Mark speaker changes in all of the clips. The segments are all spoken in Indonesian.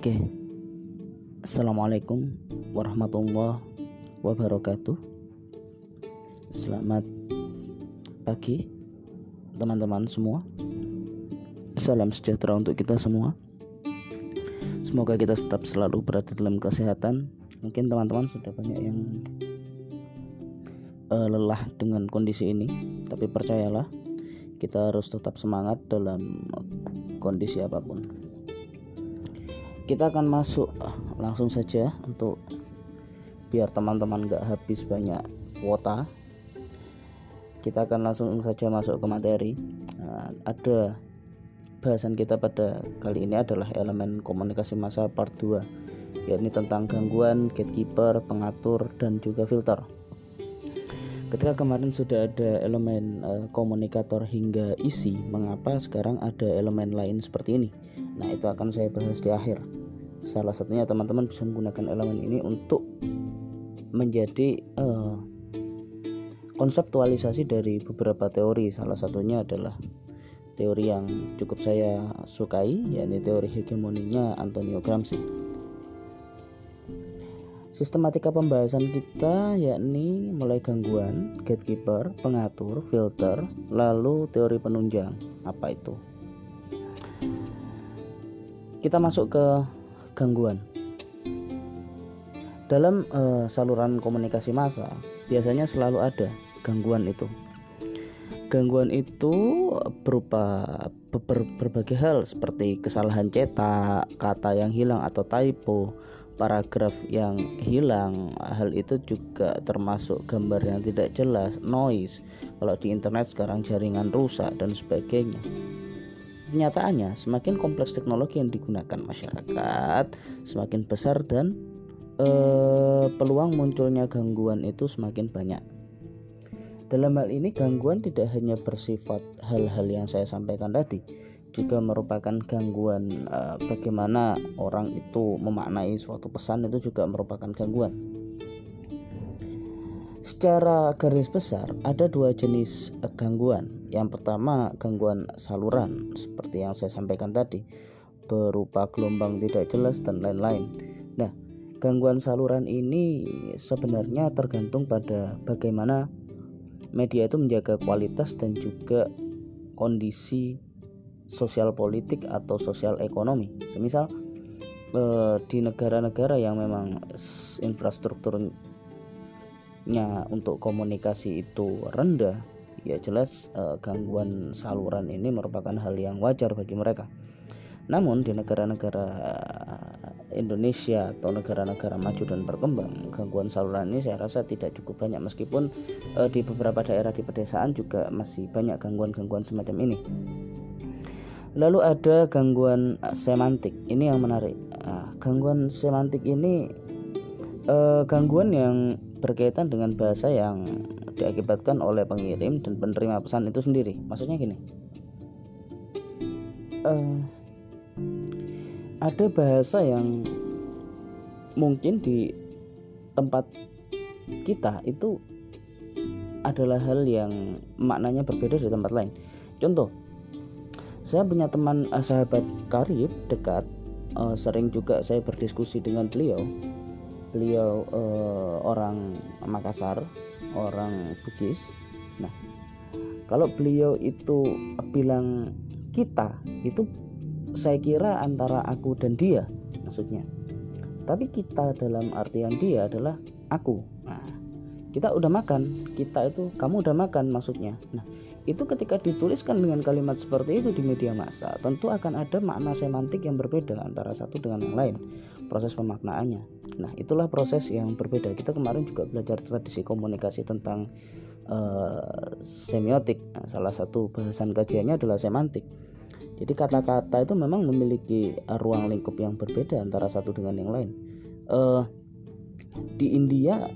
Speaker 1: Oke. Assalamualaikum warahmatullahi wabarakatuh. Selamat pagi teman-teman semua. Salam sejahtera untuk kita semua. Semoga kita tetap selalu berada dalam kesehatan. Mungkin teman-teman sudah banyak yang uh, lelah dengan kondisi ini, tapi percayalah kita harus tetap semangat dalam kondisi apa pun. Kita akan masuk langsung saja untuk biar teman-teman gak habis banyak kuota. Kita akan langsung saja masuk ke materi. Nah, ada bahasan kita pada kali ini adalah elemen komunikasi massa part 2 yakni tentang gangguan, gatekeeper, pengatur, dan juga filter ketika kemarin sudah ada elemen uh, komunikator hingga isi mengapa sekarang ada elemen lain seperti ini nah itu akan saya bahas di akhir salah satunya teman-teman bisa menggunakan elemen ini untuk menjadi uh, konseptualisasi dari beberapa teori salah satunya adalah teori yang cukup saya sukai yakni teori hegemoninya Antonio Gramsci Sistematika pembahasan kita yakni mulai gangguan, gatekeeper, pengatur, filter, lalu teori penunjang. Apa itu? Kita masuk ke gangguan. Dalam uh, saluran komunikasi massa, biasanya selalu ada gangguan itu. Gangguan itu berupa ber berbagai hal seperti kesalahan cetak, kata yang hilang atau typo, paragraf yang hilang hal itu juga termasuk gambar yang tidak jelas noise kalau di internet sekarang jaringan rusak dan sebagainya Kenyataannya, semakin kompleks teknologi yang digunakan masyarakat, semakin besar dan eh, peluang munculnya gangguan itu semakin banyak. Dalam hal ini, gangguan tidak hanya bersifat hal-hal yang saya sampaikan tadi, juga merupakan gangguan uh, bagaimana orang itu memaknai suatu pesan itu juga merupakan gangguan. Secara garis besar ada dua jenis uh, gangguan. Yang pertama gangguan saluran seperti yang saya sampaikan tadi berupa gelombang tidak jelas dan lain-lain. Nah, gangguan saluran ini sebenarnya tergantung pada bagaimana media itu menjaga kualitas dan juga kondisi sosial politik atau sosial ekonomi. Semisal eh, di negara-negara yang memang infrastrukturnya untuk komunikasi itu rendah, ya jelas eh, gangguan saluran ini merupakan hal yang wajar bagi mereka. Namun di negara-negara Indonesia atau negara-negara maju dan berkembang, gangguan saluran ini saya rasa tidak cukup banyak meskipun eh, di beberapa daerah di pedesaan juga masih banyak gangguan-gangguan semacam ini. Lalu ada gangguan eh, semantik. Ini yang menarik. Nah, gangguan semantik ini eh, gangguan yang berkaitan dengan bahasa yang diakibatkan oleh pengirim dan penerima pesan itu sendiri. Maksudnya gini. Eh, ada bahasa yang mungkin di tempat kita itu adalah hal yang maknanya berbeda di tempat lain. Contoh, saya punya teman uh, sahabat karib dekat uh, sering juga saya berdiskusi dengan beliau beliau uh, orang Makassar orang Bugis. Nah kalau beliau itu bilang kita itu saya kira antara aku dan dia maksudnya. Tapi kita dalam artian dia adalah aku. Nah kita udah makan kita itu kamu udah makan maksudnya. Nah itu ketika dituliskan dengan kalimat seperti itu di media massa tentu akan ada makna semantik yang berbeda antara satu dengan yang lain proses pemaknaannya. Nah itulah proses yang berbeda. Kita kemarin juga belajar tradisi komunikasi tentang uh, semiotik. Nah, salah satu bahasan kajiannya adalah semantik. Jadi kata-kata itu memang memiliki ruang lingkup yang berbeda antara satu dengan yang lain. Uh, di India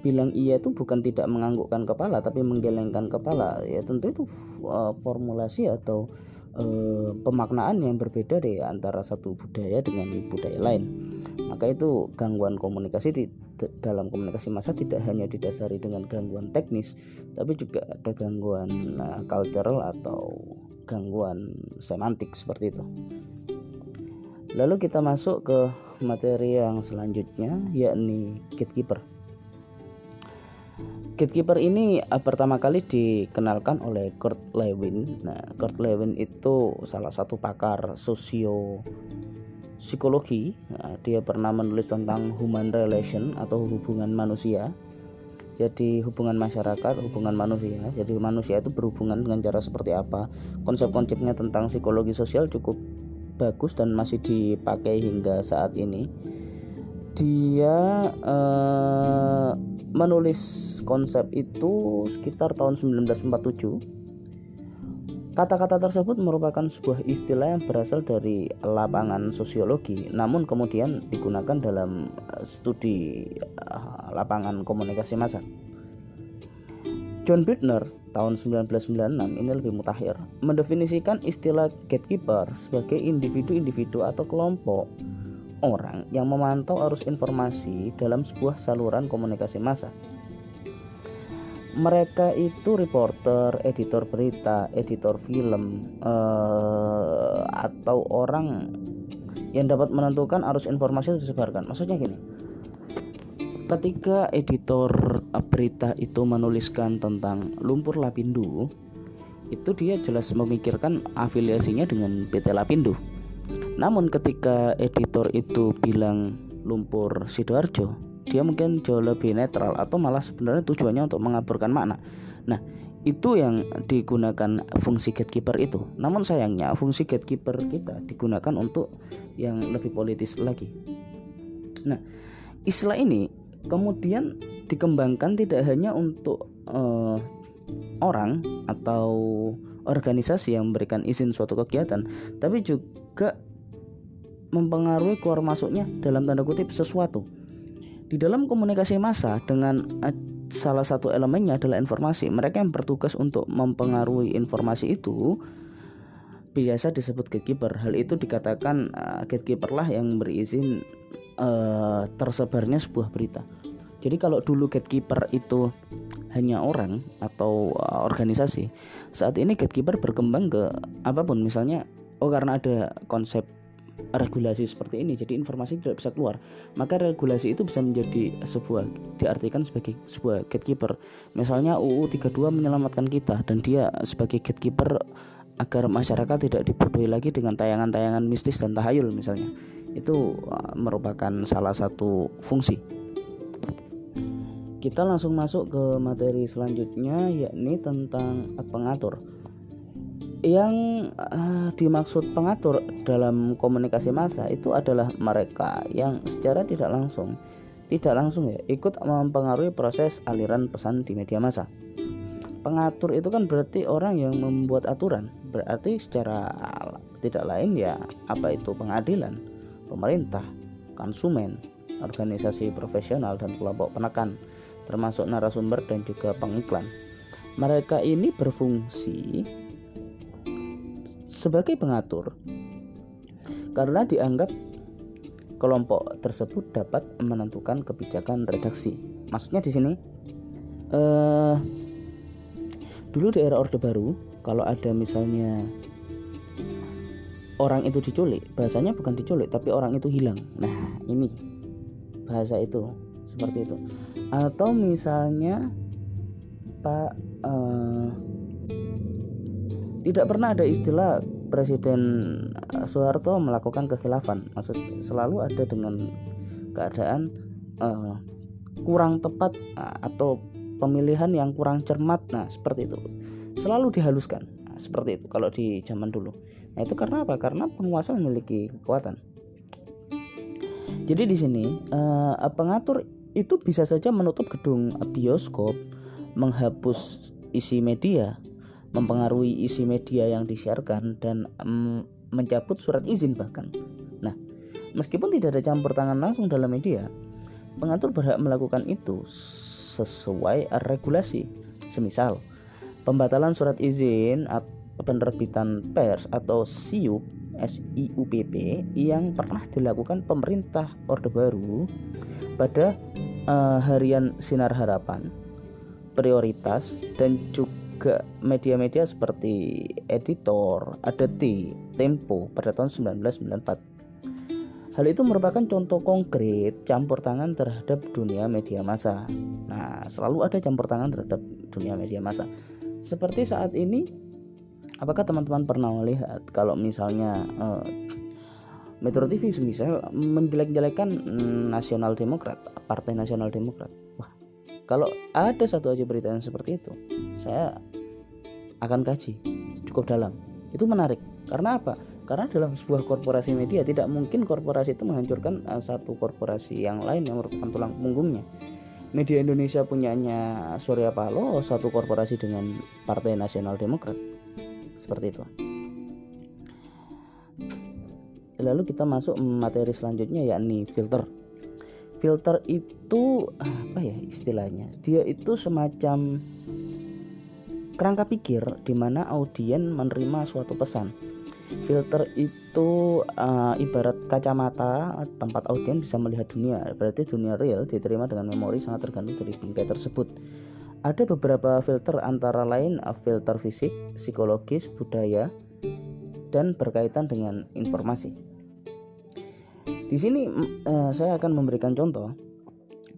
Speaker 1: bilang iya itu bukan tidak menganggukkan kepala tapi menggelengkan kepala. Ya tentu itu uh, formulasi atau uh, pemaknaan yang berbeda deh antara satu budaya dengan budaya lain maka itu gangguan komunikasi di dalam komunikasi massa tidak hanya didasari dengan gangguan teknis tapi juga ada gangguan uh, cultural atau gangguan semantik seperti itu Lalu kita masuk ke materi yang selanjutnya yakni gatekeeper. Gatekeeper ini uh, pertama kali dikenalkan oleh Kurt Lewin. Nah, Kurt Lewin itu salah satu pakar sosio psikologi. Nah, dia pernah menulis tentang human relation atau hubungan manusia. Jadi hubungan masyarakat, hubungan manusia. Jadi manusia itu berhubungan dengan cara seperti apa? Konsep-konsepnya tentang psikologi sosial cukup bagus dan masih dipakai hingga saat ini. Dia uh, menulis konsep itu sekitar tahun 1947 Kata-kata tersebut merupakan sebuah istilah yang berasal dari lapangan sosiologi, namun kemudian digunakan dalam eh, studi eh, lapangan komunikasi massa. John Bittner tahun 1996 ini lebih mutakhir mendefinisikan istilah gatekeeper sebagai individu-individu atau kelompok orang yang memantau arus informasi dalam sebuah saluran komunikasi massa. Mereka itu reporter, editor berita, editor film, eh, atau orang yang dapat menentukan arus informasi yang disebarkan. Maksudnya gini, ketika editor berita itu menuliskan tentang lumpur Lapindo, itu dia jelas memikirkan afiliasinya dengan PT Lapindo namun ketika editor itu bilang lumpur Sidoarjo, dia mungkin jauh lebih netral atau malah sebenarnya tujuannya untuk mengaburkan makna. Nah, itu yang digunakan fungsi gatekeeper itu. Namun sayangnya fungsi gatekeeper kita digunakan untuk yang lebih politis lagi. Nah, istilah ini kemudian dikembangkan tidak hanya untuk uh, orang atau organisasi yang memberikan izin suatu kegiatan, tapi juga mempengaruhi keluar masuknya dalam tanda kutip sesuatu. Di dalam komunikasi massa dengan eh, salah satu elemennya adalah informasi. Mereka yang bertugas untuk mempengaruhi informasi itu biasa disebut gatekeeper. Hal itu dikatakan uh, gatekeeper lah yang berizin uh, tersebarnya sebuah berita. Jadi kalau dulu gatekeeper itu hanya orang atau uh, organisasi, saat ini gatekeeper berkembang ke apa pun. Misalnya, oh karena ada konsep regulasi seperti ini jadi informasi tidak bisa keluar. Maka regulasi itu bisa menjadi sebuah diartikan sebagai sebuah gatekeeper. Misalnya UU 32 menyelamatkan kita dan dia sebagai gatekeeper agar masyarakat tidak dibodohi lagi dengan tayangan-tayangan mistis dan tahayul misalnya. Itu uh, merupakan salah satu fungsi. Kita langsung masuk ke materi selanjutnya yakni tentang pengatur yang uh, dimaksud pengatur dalam komunikasi massa itu adalah mereka yang secara tidak langsung tidak langsung ya ikut mempengaruhi proses aliran pesan di media massa. Pengatur itu kan berarti orang yang membuat aturan, berarti secara tidak lain ya apa itu pengadilan, pemerintah, konsumen, organisasi profesional dan kelompok penekan, termasuk narasumber dan juga pengiklan. Mereka ini berfungsi sebagai pengatur karena dianggap kelompok tersebut dapat menentukan kebijakan redaksi. Maksudnya di sini uh, dulu di era Orde Baru kalau ada misalnya orang itu diculik, bahasanya bukan diculik tapi orang itu hilang. Nah, ini bahasa itu seperti itu. Atau misalnya Pak uh, tidak pernah ada istilah Presiden eh, Soeharto melakukan kekhilafan. Maksud selalu ada dengan keadaan uh, kurang tepat uh, atau pemilihan yang kurang cermat. Nah, seperti itu. Selalu dihaluskan. Nah, seperti itu kalau di zaman dulu. Nah, itu karena apa? Karena penguasa memiliki kekuatan. Jadi di sini uh, pengatur itu bisa saja menutup gedung bioskop, menghapus isi media, mempengaruhi isi media yang disiarkan dan mm, mencabut surat izin bahkan. Nah, meskipun tidak ada campur tangan langsung dalam media, pengatur berhak melakukan itu sesuai regulasi. Semisal, pembatalan surat izin penerbitan pers atau SIUP SIUPP yang pernah dilakukan pemerintah Orde Baru pada uh, harian Sinar Harapan prioritas dan juga juga media-media seperti Editor, Adeti, Tempo pada tahun 1994. Hal itu merupakan contoh konkret campur tangan terhadap dunia media massa. Nah, selalu ada campur tangan terhadap dunia media massa. Seperti saat ini, apakah teman-teman pernah melihat kalau misalnya uh, Metro TV misal menjelek-jelekan Nasional Demokrat, Partai Nasional Demokrat. Wah, kalau ada satu aja berita yang seperti itu, saya akan kaji cukup dalam. Itu menarik. Karena apa? Karena dalam sebuah korporasi media tidak mungkin korporasi itu menghancurkan uh, satu korporasi yang lain yang merupakan tulang punggungnya. Media Indonesia punyanya Surya Paloh, satu korporasi dengan Partai Nasional Demokrat. Seperti itu lalu kita masuk materi selanjutnya yakni filter filter itu apa ya istilahnya? Dia itu semacam kerangka pikir di mana audien menerima suatu pesan. Filter itu uh, ibarat kacamata tempat audien bisa melihat dunia. Berarti dunia real diterima dengan memori sangat tergantung dari bingkai tersebut. Ada beberapa filter antara lain uh, filter fisik psikologis budaya dan berkaitan dengan informasi di sini uh, saya akan memberikan contoh.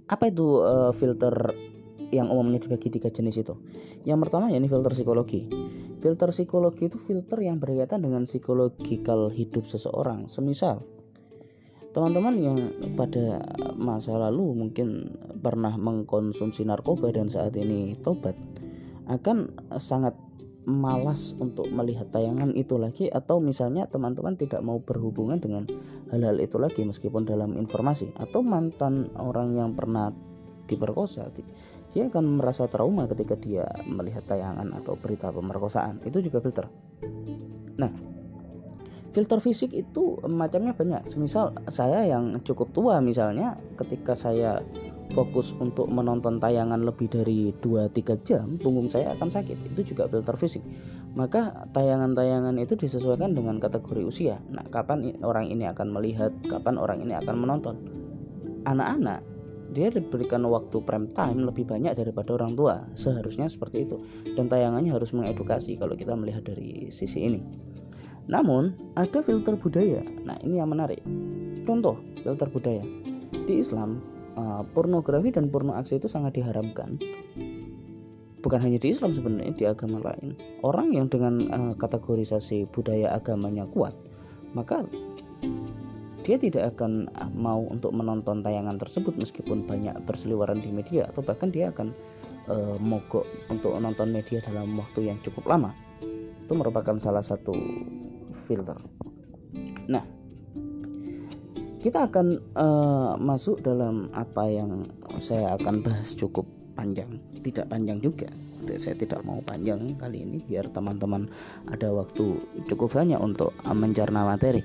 Speaker 1: Apa itu uh, filter yang umumnya dibagi tiga jenis itu? Yang pertama yakni filter psikologi. Filter psikologi itu filter yang berkaitan dengan psikologikal hidup seseorang. Semisal teman-teman yang pada masa lalu mungkin pernah mengkonsumsi narkoba dan saat ini tobat akan sangat malas untuk melihat tayangan itu lagi atau misalnya teman-teman tidak mau berhubungan dengan hal-hal itu lagi meskipun dalam informasi. Atau mantan orang yang pernah diperkosa dia akan merasa trauma ketika dia melihat tayangan atau berita pemerkosaan. Itu juga filter. Nah filter fisik itu macamnya banyak. Semisal saya yang cukup tua misalnya ketika saya fokus untuk menonton tayangan lebih dari 2-3 jam punggung saya akan sakit. Itu juga filter fisik. Maka tayangan-tayangan itu disesuaikan dengan kategori usia. Nah kapan orang ini akan melihat kapan orang ini akan menonton. Anak-anak dia diberikan waktu prime time lebih banyak daripada orang tua. Seharusnya seperti itu. Dan tayangannya harus mengedukasi kalau kita melihat dari sisi ini. Namun ada filter budaya. Nah ini yang menarik. Contoh filter budaya. Di Islam uh, pornografi dan porno aksi itu sangat diharamkan. Bukan hanya di Islam sebenarnya di agama lain. Orang yang dengan uh, kategorisasi budaya agamanya kuat maka dia tidak akan uh, mau untuk menonton tayangan tersebut meskipun banyak berseliweran di media atau bahkan dia akan uh, mogok untuk menonton media dalam waktu yang cukup lama. Itu merupakan salah satu filter. Nah kita akan uh, masuk dalam apa yang saya akan bahas cukup panjang. Tidak panjang juga. Saya tidak mau panjang kali ini biar teman-teman ada waktu cukup banyak untuk mencerna materi.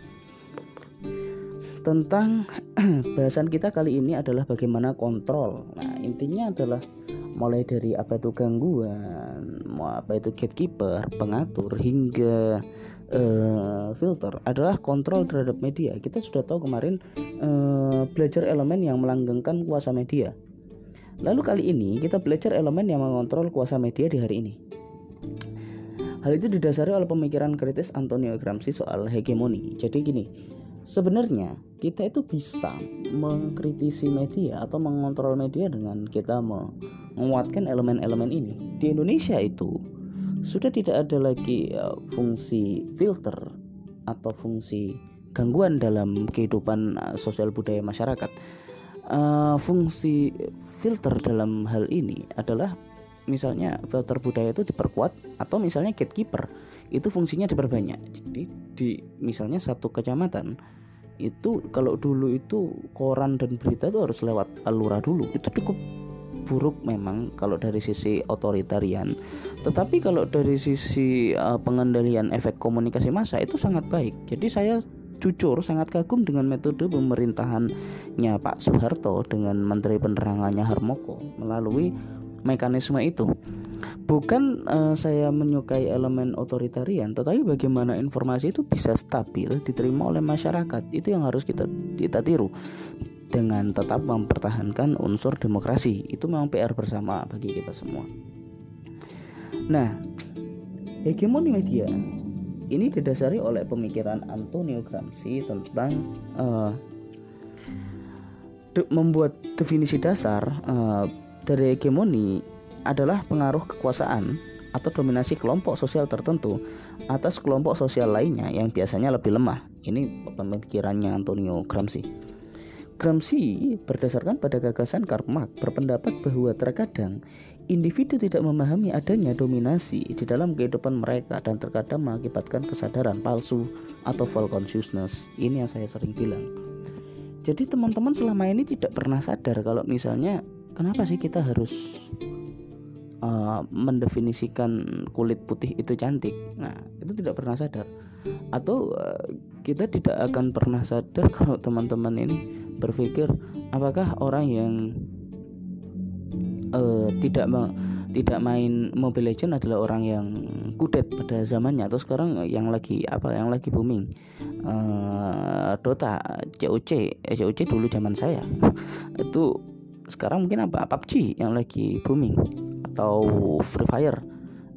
Speaker 1: Tentang bahasan kita kali ini adalah bagaimana kontrol. Nah intinya adalah mulai dari apa itu gangguan apa itu gatekeeper pengatur hingga uh, filter adalah kontrol terhadap media. Kita sudah tahu kemarin uh, belajar elemen yang melanggengkan kuasa media. Lalu kali ini kita belajar elemen yang mengontrol kuasa media di hari ini. Hal itu didasari oleh pemikiran kritis Antonio Gramsci soal hegemoni. Jadi gini, sebenarnya kita itu bisa mengkritisi media atau mengontrol media dengan kita menguatkan elemen-elemen ini. Di Indonesia itu sudah tidak ada lagi uh, fungsi filter atau fungsi gangguan dalam kehidupan uh, sosial budaya masyarakat. Uh, fungsi filter dalam hal ini adalah misalnya filter budaya itu diperkuat atau misalnya gatekeeper itu fungsinya diperbanyak. Jadi di misalnya satu kecamatan itu kalau dulu itu koran dan berita itu harus lewat alura dulu itu cukup buruk memang kalau dari sisi otoritarian. Tetapi kalau dari sisi uh, pengendalian efek komunikasi massa itu sangat baik. Jadi saya jujur sangat kagum dengan metode pemerintahannya Pak Soeharto dengan Menteri Penerangannya Harmoko melalui mekanisme itu. Bukan uh, saya menyukai elemen otoritarian, tetapi bagaimana informasi itu bisa stabil diterima oleh masyarakat. Itu yang harus kita kita tiru dengan tetap mempertahankan unsur demokrasi. Itu memang PR bersama bagi kita semua. Nah, hegemoni media ini didasari oleh pemikiran Antonio Gramsci tentang uh, membuat definisi dasar uh, dari hegemoni adalah pengaruh kekuasaan atau dominasi kelompok sosial tertentu atas kelompok sosial lainnya yang biasanya lebih lemah. Ini pemikirannya Antonio Gramsci. Gramsci berdasarkan pada gagasan Karl Marx berpendapat bahwa terkadang individu tidak memahami adanya dominasi di dalam kehidupan mereka dan terkadang mengakibatkan kesadaran palsu atau false consciousness. Ini yang saya sering bilang. Jadi teman-teman selama ini tidak pernah sadar kalau misalnya kenapa sih kita harus uh, mendefinisikan kulit putih itu cantik. Nah, itu tidak pernah sadar. Atau uh, kita tidak akan pernah sadar kalau teman-teman ini berpikir apakah orang yang uh, tidak tidak main Mobile Legend adalah orang yang kudet pada zamannya atau sekarang yang lagi apa yang lagi booming? Uh, Dota COC eh, COC dulu zaman saya. Itu sekarang mungkin apa? PUBG yang lagi booming atau Free Fire.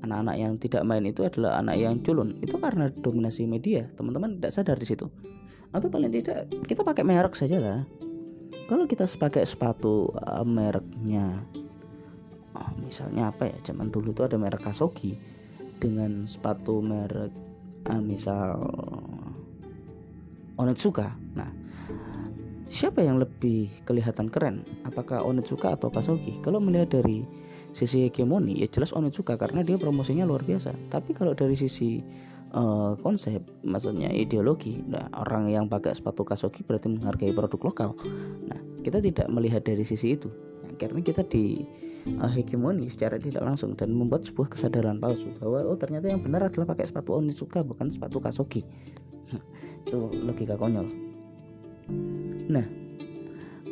Speaker 1: Anak-anak yang tidak main itu adalah anak yang culun. Itu karena dominasi media. Teman-teman tidak sadar di situ atau paling tidak kita pakai merek saja lah. Kalau kita pakai sepatu uh, mereknya oh, misalnya apa ya zaman dulu itu ada merek Kasogi dengan sepatu merek uh, misal Onitsuka. Nah siapa yang lebih kelihatan keren? Apakah Onitsuka atau Kasogi kalau melihat dari sisi hegemoni ya jelas Onitsuka karena dia promosinya luar biasa. Tapi kalau dari sisi uh, konsep maksudnya ideologi. Nah orang yang pakai sepatu Kasogi berarti menghargai produk lokal. Nah kita tidak melihat dari sisi itu. Nah, karena kita di uh, hegemoni secara tidak langsung dan membuat sebuah kesadaran palsu bahwa oh ternyata yang benar adalah pakai sepatu Onitsuka bukan sepatu Kasogi itu logika konyol. Nah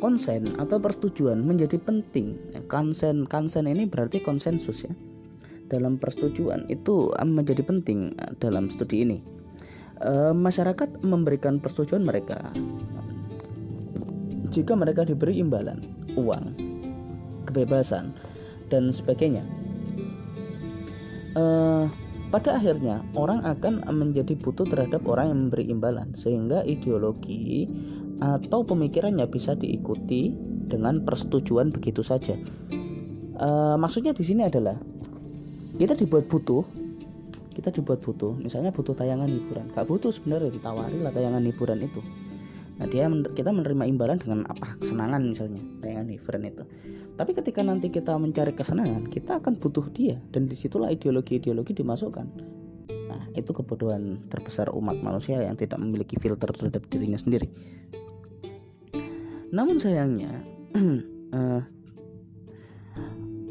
Speaker 1: konsen atau persetujuan menjadi penting. Konsen konsen ini berarti konsensus ya dalam persetujuan itu menjadi penting dalam studi ini e, masyarakat memberikan persetujuan mereka jika mereka diberi imbalan uang kebebasan dan sebagainya. Uh, pada akhirnya orang akan menjadi butuh terhadap orang yang memberi imbalan sehingga ideologi atau pemikirannya bisa diikuti dengan persetujuan begitu saja. Uh, maksudnya di sini adalah kita dibuat butuh, kita dibuat butuh, misalnya butuh tayangan hiburan, gak butuh sebenarnya ditawari lah tayangan hiburan itu Nah dia kita menerima imbalan dengan apa kesenangan misalnya tayangan hiburan itu. Tapi ketika nanti kita mencari kesenangan, kita akan butuh dia dan di situlah ideologi-ideologi dimasukkan. Nah itu kebodohan terbesar umat manusia yang tidak memiliki filter terhadap dirinya sendiri. Namun sayangnya uh,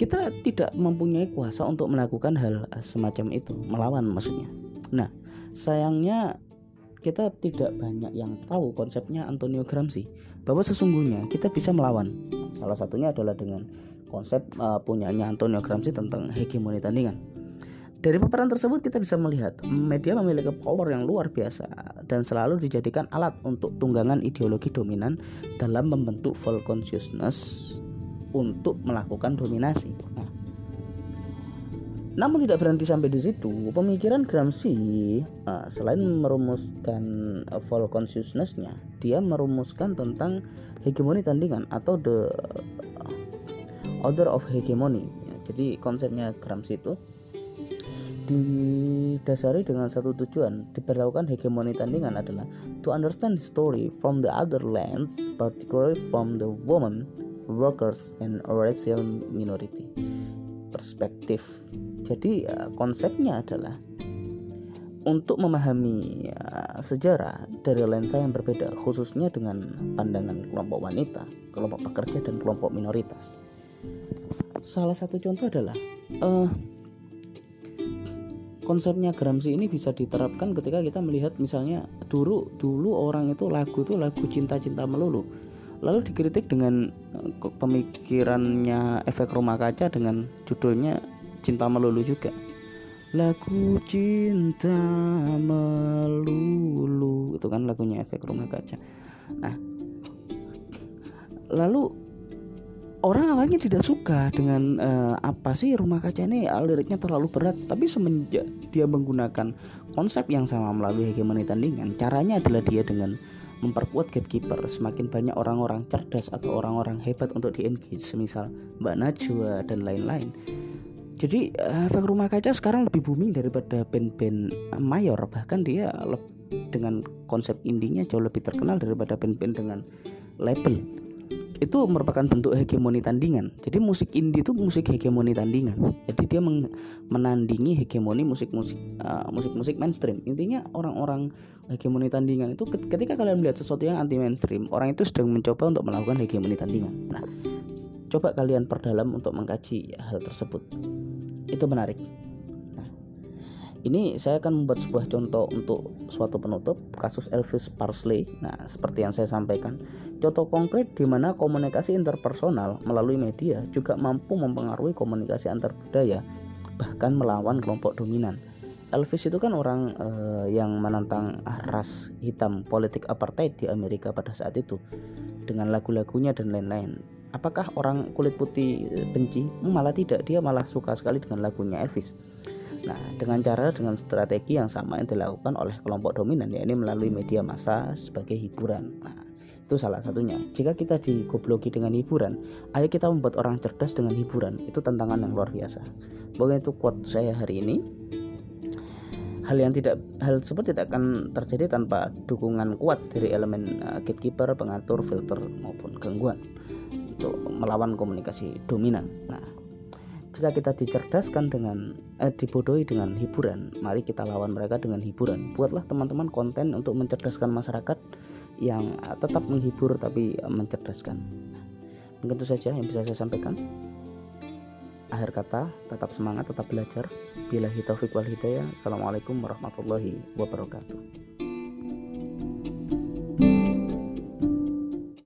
Speaker 1: kita tidak mempunyai kuasa untuk melakukan hal semacam itu, melawan maksudnya. Nah sayangnya kita tidak banyak yang tahu konsepnya Antonio Gramsci bahwa sesungguhnya kita bisa melawan. Salah satunya adalah dengan konsep uh, punyanya Antonio Gramsci tentang hegemoni tandingan. Dari paparan tersebut kita bisa melihat media memiliki power yang luar biasa dan selalu dijadikan alat untuk tunggangan ideologi dominan dalam membentuk full consciousness untuk melakukan dominasi. Nah, namun tidak berhenti sampai di situ, pemikiran Gramsci uh, selain merumuskan uh, consciousness-nya, dia merumuskan tentang hegemoni tandingan atau the order of hegemony. Ya, jadi konsepnya Gramsci itu didasari dengan satu tujuan diberlakukan hegemoni tandingan adalah to understand the story from the other lens, particularly from the woman, workers, and racial minority perspektif jadi uh, konsepnya adalah untuk memahami uh, sejarah dari lensa yang berbeda, khususnya dengan pandangan kelompok wanita, kelompok pekerja, dan kelompok minoritas. Salah satu contoh adalah uh, konsepnya Gramsci ini bisa diterapkan ketika kita melihat misalnya dulu dulu orang itu lagu itu lagu cinta-cinta melulu lalu dikritik dengan pemikirannya efek rumah kaca dengan judulnya cinta melulu juga. Lagu cinta melulu itu kan lagunya efek rumah kaca. Nah lalu orang awalnya tidak suka dengan uh, apa sih rumah kaca ini? Uh, liriknya terlalu berat. Tapi semenjak dia menggunakan konsep yang sama melalui hegemoni tandingan caranya adalah dia dengan memperkuat gatekeeper. Semakin banyak orang-orang cerdas atau orang-orang hebat untuk di engage misal Mbak Najwa dan lain-lain. Jadi efek rumah kaca sekarang lebih booming daripada band-band mayor. Bahkan dia dengan konsep indinya jauh lebih terkenal daripada band-band dengan label itu merupakan bentuk hegemoni tandingan. Jadi musik indie itu musik hegemoni tandingan. Jadi dia menandingi hegemoni musik-musik uh, musik-musik mainstream. Intinya orang-orang hegemoni tandingan itu ketika kalian melihat sesuatu yang anti mainstream, orang itu sedang mencoba untuk melakukan hegemoni tandingan. Nah, coba kalian perdalam untuk mengkaji hal tersebut. Itu menarik ini saya akan membuat sebuah contoh untuk suatu penutup kasus Elvis Parsley. Nah, seperti yang saya sampaikan, contoh konkret di mana komunikasi interpersonal melalui media juga mampu mempengaruhi komunikasi antar budaya, bahkan melawan kelompok dominan. Elvis itu kan orang eh, yang menantang ras hitam politik apartheid di Amerika pada saat itu dengan lagu-lagunya dan lain-lain. Apakah orang kulit putih benci? Malah tidak, dia malah suka sekali dengan lagunya Elvis. Nah, dengan cara dengan strategi yang sama yang dilakukan oleh kelompok dominan yakni melalui media massa sebagai hiburan. Nah, itu salah satunya. Jika kita digobloki dengan hiburan, ayo kita membuat orang cerdas dengan hiburan. Itu tantangan yang luar biasa. Pokoknya itu quote saya hari ini. Hal yang tidak hal tersebut tidak akan terjadi tanpa dukungan kuat dari elemen uh, gatekeeper, pengatur, filter maupun gangguan untuk melawan komunikasi dominan. Nah, jika kita dicerdaskan dengan eh, dibodohi dengan hiburan mari kita lawan mereka dengan hiburan. Buatlah teman-teman konten untuk mencerdaskan masyarakat yang eh, tetap menghibur tapi eh, mencerdaskan. Mungkin itu saja yang bisa saya sampaikan. Akhir kata tetap semangat tetap belajar. Bila hitaufiq wal hidayah. Assalamualaikum warahmatullahi wabarakatuh